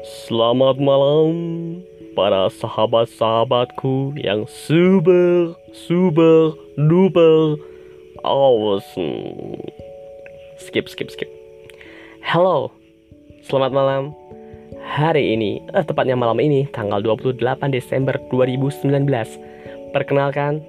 Selamat malam para sahabat-sahabatku yang super super duper awesome. Skip skip skip. Halo, selamat malam. Hari ini, eh, tepatnya malam ini, tanggal 28 Desember 2019. Perkenalkan,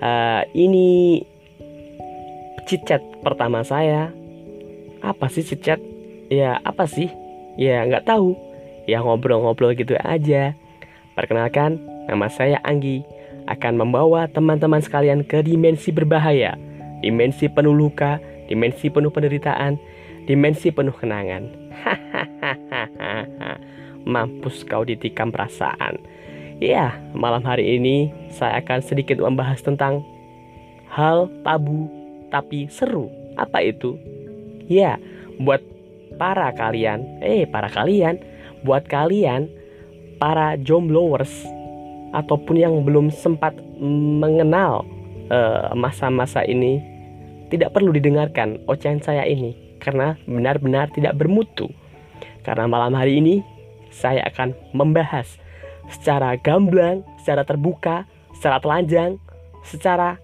eh, ini cicet pertama saya. Apa sih cicet? Ya apa sih? Ya nggak tahu. Ya ngobrol-ngobrol gitu aja. Perkenalkan, nama saya Anggi. Akan membawa teman-teman sekalian ke dimensi berbahaya. Dimensi penuh luka, dimensi penuh penderitaan, dimensi penuh kenangan. Mampus kau ditikam perasaan. Ya, malam hari ini saya akan sedikit membahas tentang hal tabu tapi seru. Apa itu? Ya, buat para kalian, eh para kalian, buat kalian para jomblowers ataupun yang belum sempat mengenal eh, masa-masa uh, ini tidak perlu didengarkan ocehan saya ini karena benar-benar tidak bermutu. Karena malam hari ini saya akan membahas secara gamblang, secara terbuka, secara telanjang, secara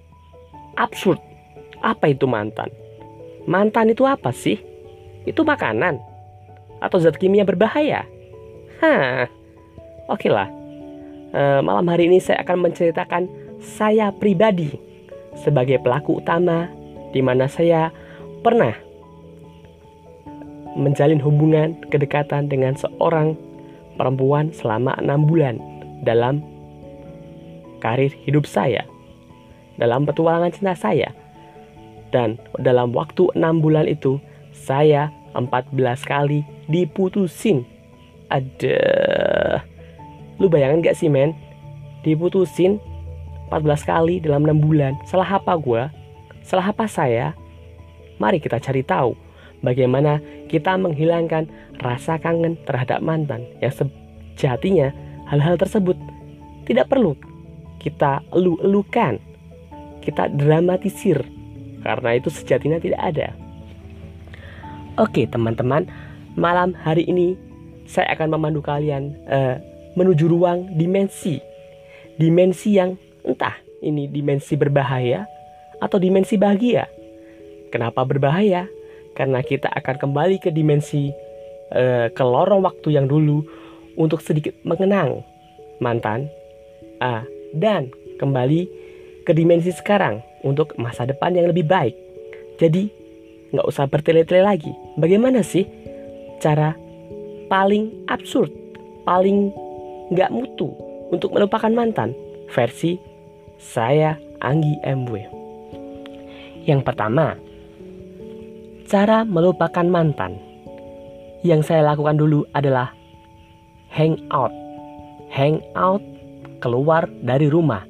absurd. Apa itu mantan? Mantan itu apa sih? itu makanan atau zat kimia berbahaya? Oke okay lah. E, malam hari ini saya akan menceritakan saya pribadi sebagai pelaku utama di mana saya pernah menjalin hubungan kedekatan dengan seorang perempuan selama enam bulan dalam karir hidup saya, dalam petualangan cinta saya. Dan dalam waktu enam bulan itu, saya 14 kali diputusin. Ada. Lu bayangin gak sih men? Diputusin 14 kali dalam 6 bulan. Salah apa gue? Salah apa saya? Mari kita cari tahu bagaimana kita menghilangkan rasa kangen terhadap mantan yang sejatinya hal-hal tersebut tidak perlu kita elu-elukan, kita dramatisir karena itu sejatinya tidak ada. Oke teman-teman, malam hari ini saya akan memandu kalian uh, menuju ruang dimensi. Dimensi yang entah ini dimensi berbahaya atau dimensi bahagia. Kenapa berbahaya? Karena kita akan kembali ke dimensi uh, ke lorong waktu yang dulu untuk sedikit mengenang mantan uh, dan kembali ke dimensi sekarang untuk masa depan yang lebih baik. Jadi nggak usah bertele-tele lagi. Bagaimana sih cara paling absurd, paling nggak mutu untuk melupakan mantan? Versi saya Anggi MW. Yang pertama, cara melupakan mantan. Yang saya lakukan dulu adalah hang out. Hang out keluar dari rumah,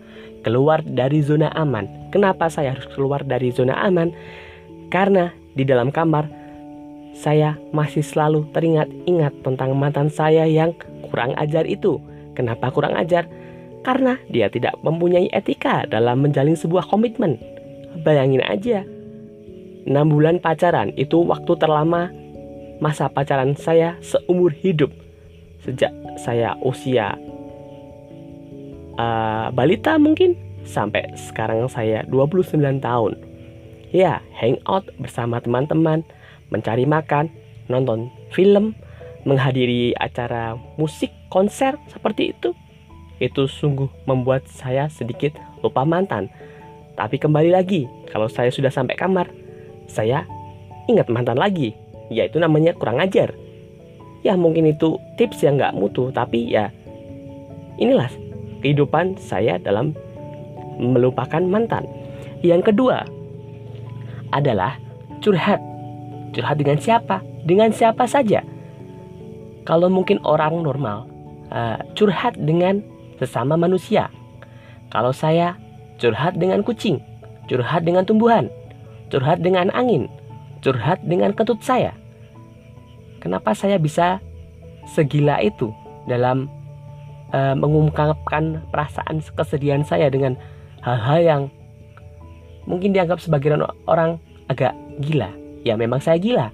keluar dari zona aman. Kenapa saya harus keluar dari zona aman? Karena di dalam kamar, saya masih selalu teringat-ingat tentang mantan saya yang kurang ajar itu. Kenapa kurang ajar? Karena dia tidak mempunyai etika dalam menjalin sebuah komitmen. Bayangin aja, 6 bulan pacaran itu waktu terlama masa pacaran saya seumur hidup. Sejak saya usia uh, balita mungkin sampai sekarang saya 29 tahun. Ya, hangout bersama teman-teman, mencari makan, nonton film, menghadiri acara musik, konser seperti itu. Itu sungguh membuat saya sedikit lupa mantan. Tapi kembali lagi, kalau saya sudah sampai kamar, saya ingat mantan lagi, yaitu namanya kurang ajar. Ya mungkin itu tips yang nggak mutu, tapi ya inilah kehidupan saya dalam melupakan mantan. Yang kedua, adalah curhat. Curhat dengan siapa? Dengan siapa saja. Kalau mungkin orang normal, uh, curhat dengan sesama manusia. Kalau saya curhat dengan kucing, curhat dengan tumbuhan, curhat dengan angin, curhat dengan ketut saya. Kenapa saya bisa segila itu dalam uh, mengungkapkan perasaan kesedihan saya dengan hal-hal yang mungkin dianggap sebagian orang agak gila. Ya memang saya gila.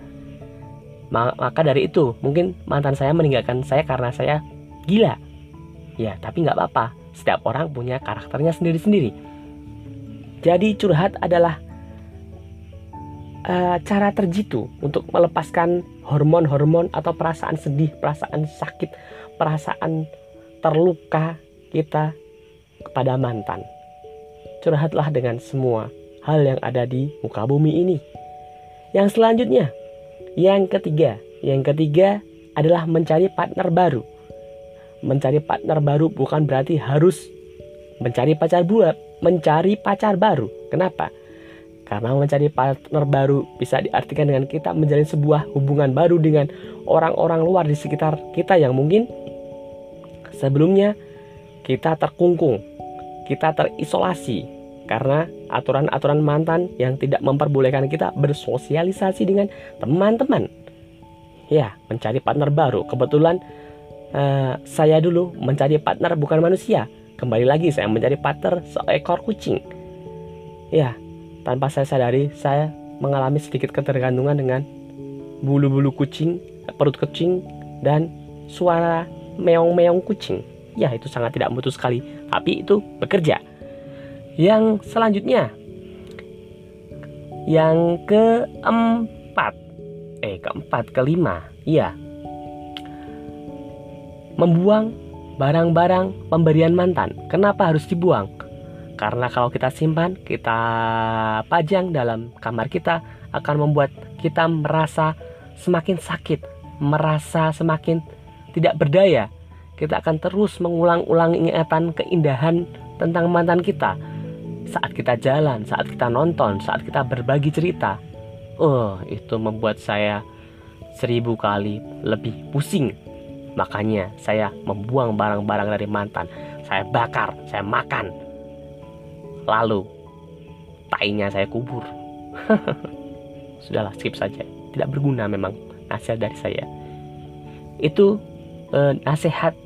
Maka dari itu, mungkin mantan saya meninggalkan saya karena saya gila. Ya, tapi nggak apa-apa. Setiap orang punya karakternya sendiri-sendiri. Jadi curhat adalah uh, cara terjitu untuk melepaskan hormon-hormon atau perasaan sedih, perasaan sakit, perasaan terluka kita kepada mantan. Curhatlah dengan semua hal yang ada di muka bumi ini. Yang selanjutnya, yang ketiga, yang ketiga adalah mencari partner baru. Mencari partner baru bukan berarti harus mencari pacar buat, mencari pacar baru. Kenapa? Karena mencari partner baru bisa diartikan dengan kita menjalin sebuah hubungan baru dengan orang-orang luar di sekitar kita yang mungkin sebelumnya kita terkungkung, kita terisolasi, karena aturan-aturan mantan yang tidak memperbolehkan kita bersosialisasi dengan teman-teman. Ya, mencari partner baru. Kebetulan uh, saya dulu mencari partner bukan manusia. Kembali lagi saya mencari partner seekor kucing. Ya, tanpa saya sadari saya mengalami sedikit ketergantungan dengan bulu-bulu kucing, perut kucing dan suara meong-meong kucing. Ya, itu sangat tidak mutu sekali, tapi itu bekerja. Yang selanjutnya, yang keempat, eh keempat, kelima, iya, membuang barang-barang pemberian mantan. Kenapa harus dibuang? Karena kalau kita simpan, kita pajang dalam kamar kita akan membuat kita merasa semakin sakit, merasa semakin tidak berdaya. Kita akan terus mengulang-ulang ingatan keindahan tentang mantan kita saat kita jalan, saat kita nonton, saat kita berbagi cerita. Oh, itu membuat saya seribu kali lebih pusing. Makanya saya membuang barang-barang dari mantan. Saya bakar, saya makan. Lalu, tainya saya kubur. Sudahlah, skip saja. Tidak berguna memang nasihat dari saya. Itu eh, nasihat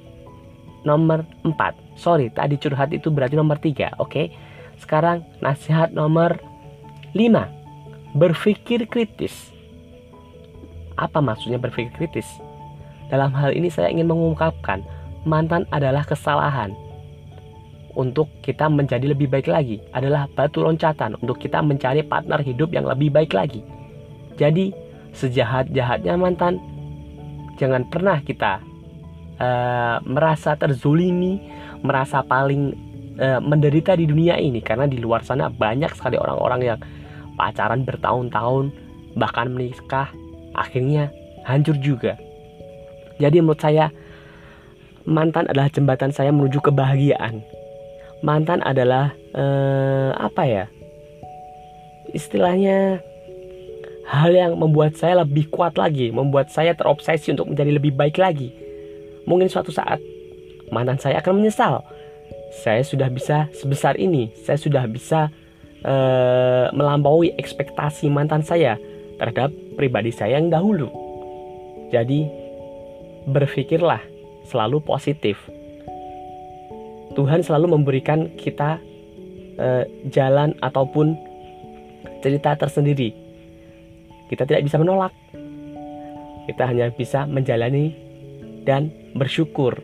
nomor 4. Sorry, tadi curhat itu berarti nomor 3, oke? Okay? Sekarang nasihat nomor 5. Berpikir kritis. Apa maksudnya berpikir kritis? Dalam hal ini saya ingin mengungkapkan mantan adalah kesalahan untuk kita menjadi lebih baik lagi adalah batu loncatan untuk kita mencari partner hidup yang lebih baik lagi. Jadi, sejahat-jahatnya mantan, jangan pernah kita uh, merasa terzulimi, merasa paling e, menderita di dunia ini karena di luar sana banyak sekali orang-orang yang pacaran bertahun-tahun bahkan menikah akhirnya hancur juga. Jadi menurut saya mantan adalah jembatan saya menuju kebahagiaan. Mantan adalah e, apa ya? Istilahnya hal yang membuat saya lebih kuat lagi, membuat saya terobsesi untuk menjadi lebih baik lagi. Mungkin suatu saat mantan saya akan menyesal saya sudah bisa sebesar ini, saya sudah bisa uh, melampaui ekspektasi mantan saya terhadap pribadi saya yang dahulu. Jadi, berpikirlah selalu positif. Tuhan selalu memberikan kita uh, jalan ataupun cerita tersendiri. Kita tidak bisa menolak. Kita hanya bisa menjalani dan bersyukur,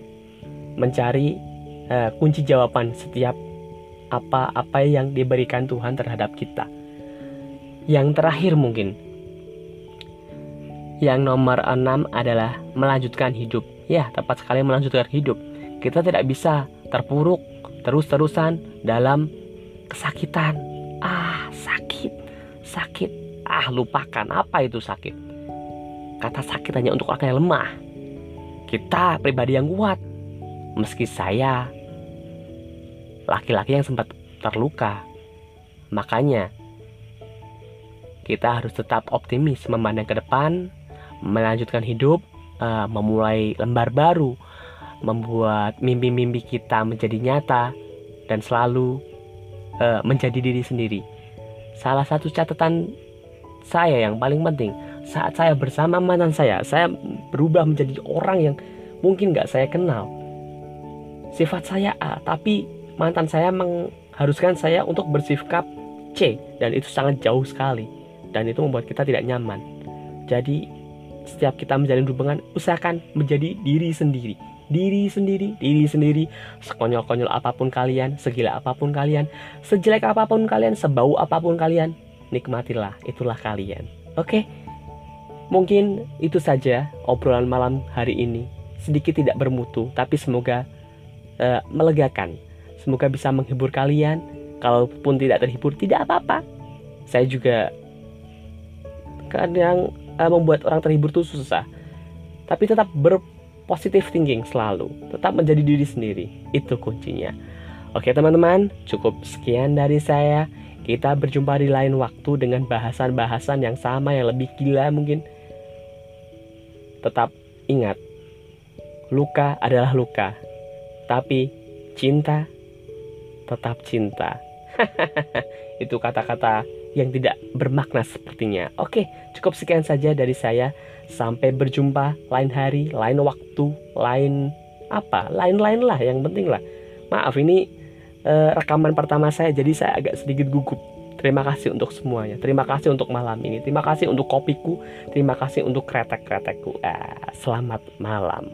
mencari uh, kunci jawaban setiap apa-apa yang diberikan Tuhan terhadap kita. Yang terakhir mungkin yang nomor enam adalah melanjutkan hidup. Ya, tepat sekali melanjutkan hidup. Kita tidak bisa terpuruk terus-terusan dalam kesakitan. Ah, sakit, sakit. Ah, lupakan apa itu sakit. Kata sakit hanya untuk orang yang lemah. Kita pribadi yang kuat. Meski saya laki-laki yang sempat terluka. Makanya, kita harus tetap optimis memandang ke depan, melanjutkan hidup, uh, memulai lembar baru, membuat mimpi-mimpi kita menjadi nyata, dan selalu uh, menjadi diri sendiri. Salah satu catatan saya yang paling penting saat saya bersama mantan saya, saya berubah menjadi orang yang mungkin gak saya kenal. Sifat saya A, tapi mantan saya mengharuskan saya untuk bersikap C dan itu sangat jauh sekali dan itu membuat kita tidak nyaman. Jadi setiap kita menjalin hubungan usahakan menjadi diri sendiri diri sendiri, diri sendiri, sekonyol-konyol apa pun kalian, segila apa pun kalian, sejelek apa pun kalian, sebau apa pun kalian, nikmatilah, itulah kalian. Oke, mungkin itu saja obrolan malam hari ini. Sedikit tidak bermutu, tapi semoga uh, melegakan. Semoga bisa menghibur kalian. Kalaupun tidak terhibur, tidak apa-apa. Saya juga kadang uh, membuat orang terhibur itu susah. Tapi tetap ber positive thinking selalu. Tetap menjadi diri sendiri. Itu kuncinya. Oke teman-teman, cukup sekian dari saya. Kita berjumpa di lain waktu dengan bahasan-bahasan yang sama yang lebih gila mungkin. Tetap ingat, luka adalah luka. Tapi cinta tetap cinta. Itu kata-kata yang tidak bermakna sepertinya. Oke, cukup sekian saja dari saya. Sampai berjumpa lain hari, lain waktu, lain apa, lain-lain lah. Yang penting lah. Maaf ini eh, rekaman pertama saya, jadi saya agak sedikit gugup. Terima kasih untuk semuanya. Terima kasih untuk malam ini. Terima kasih untuk kopiku. Terima kasih untuk kretek-kretekku. Ah, selamat malam.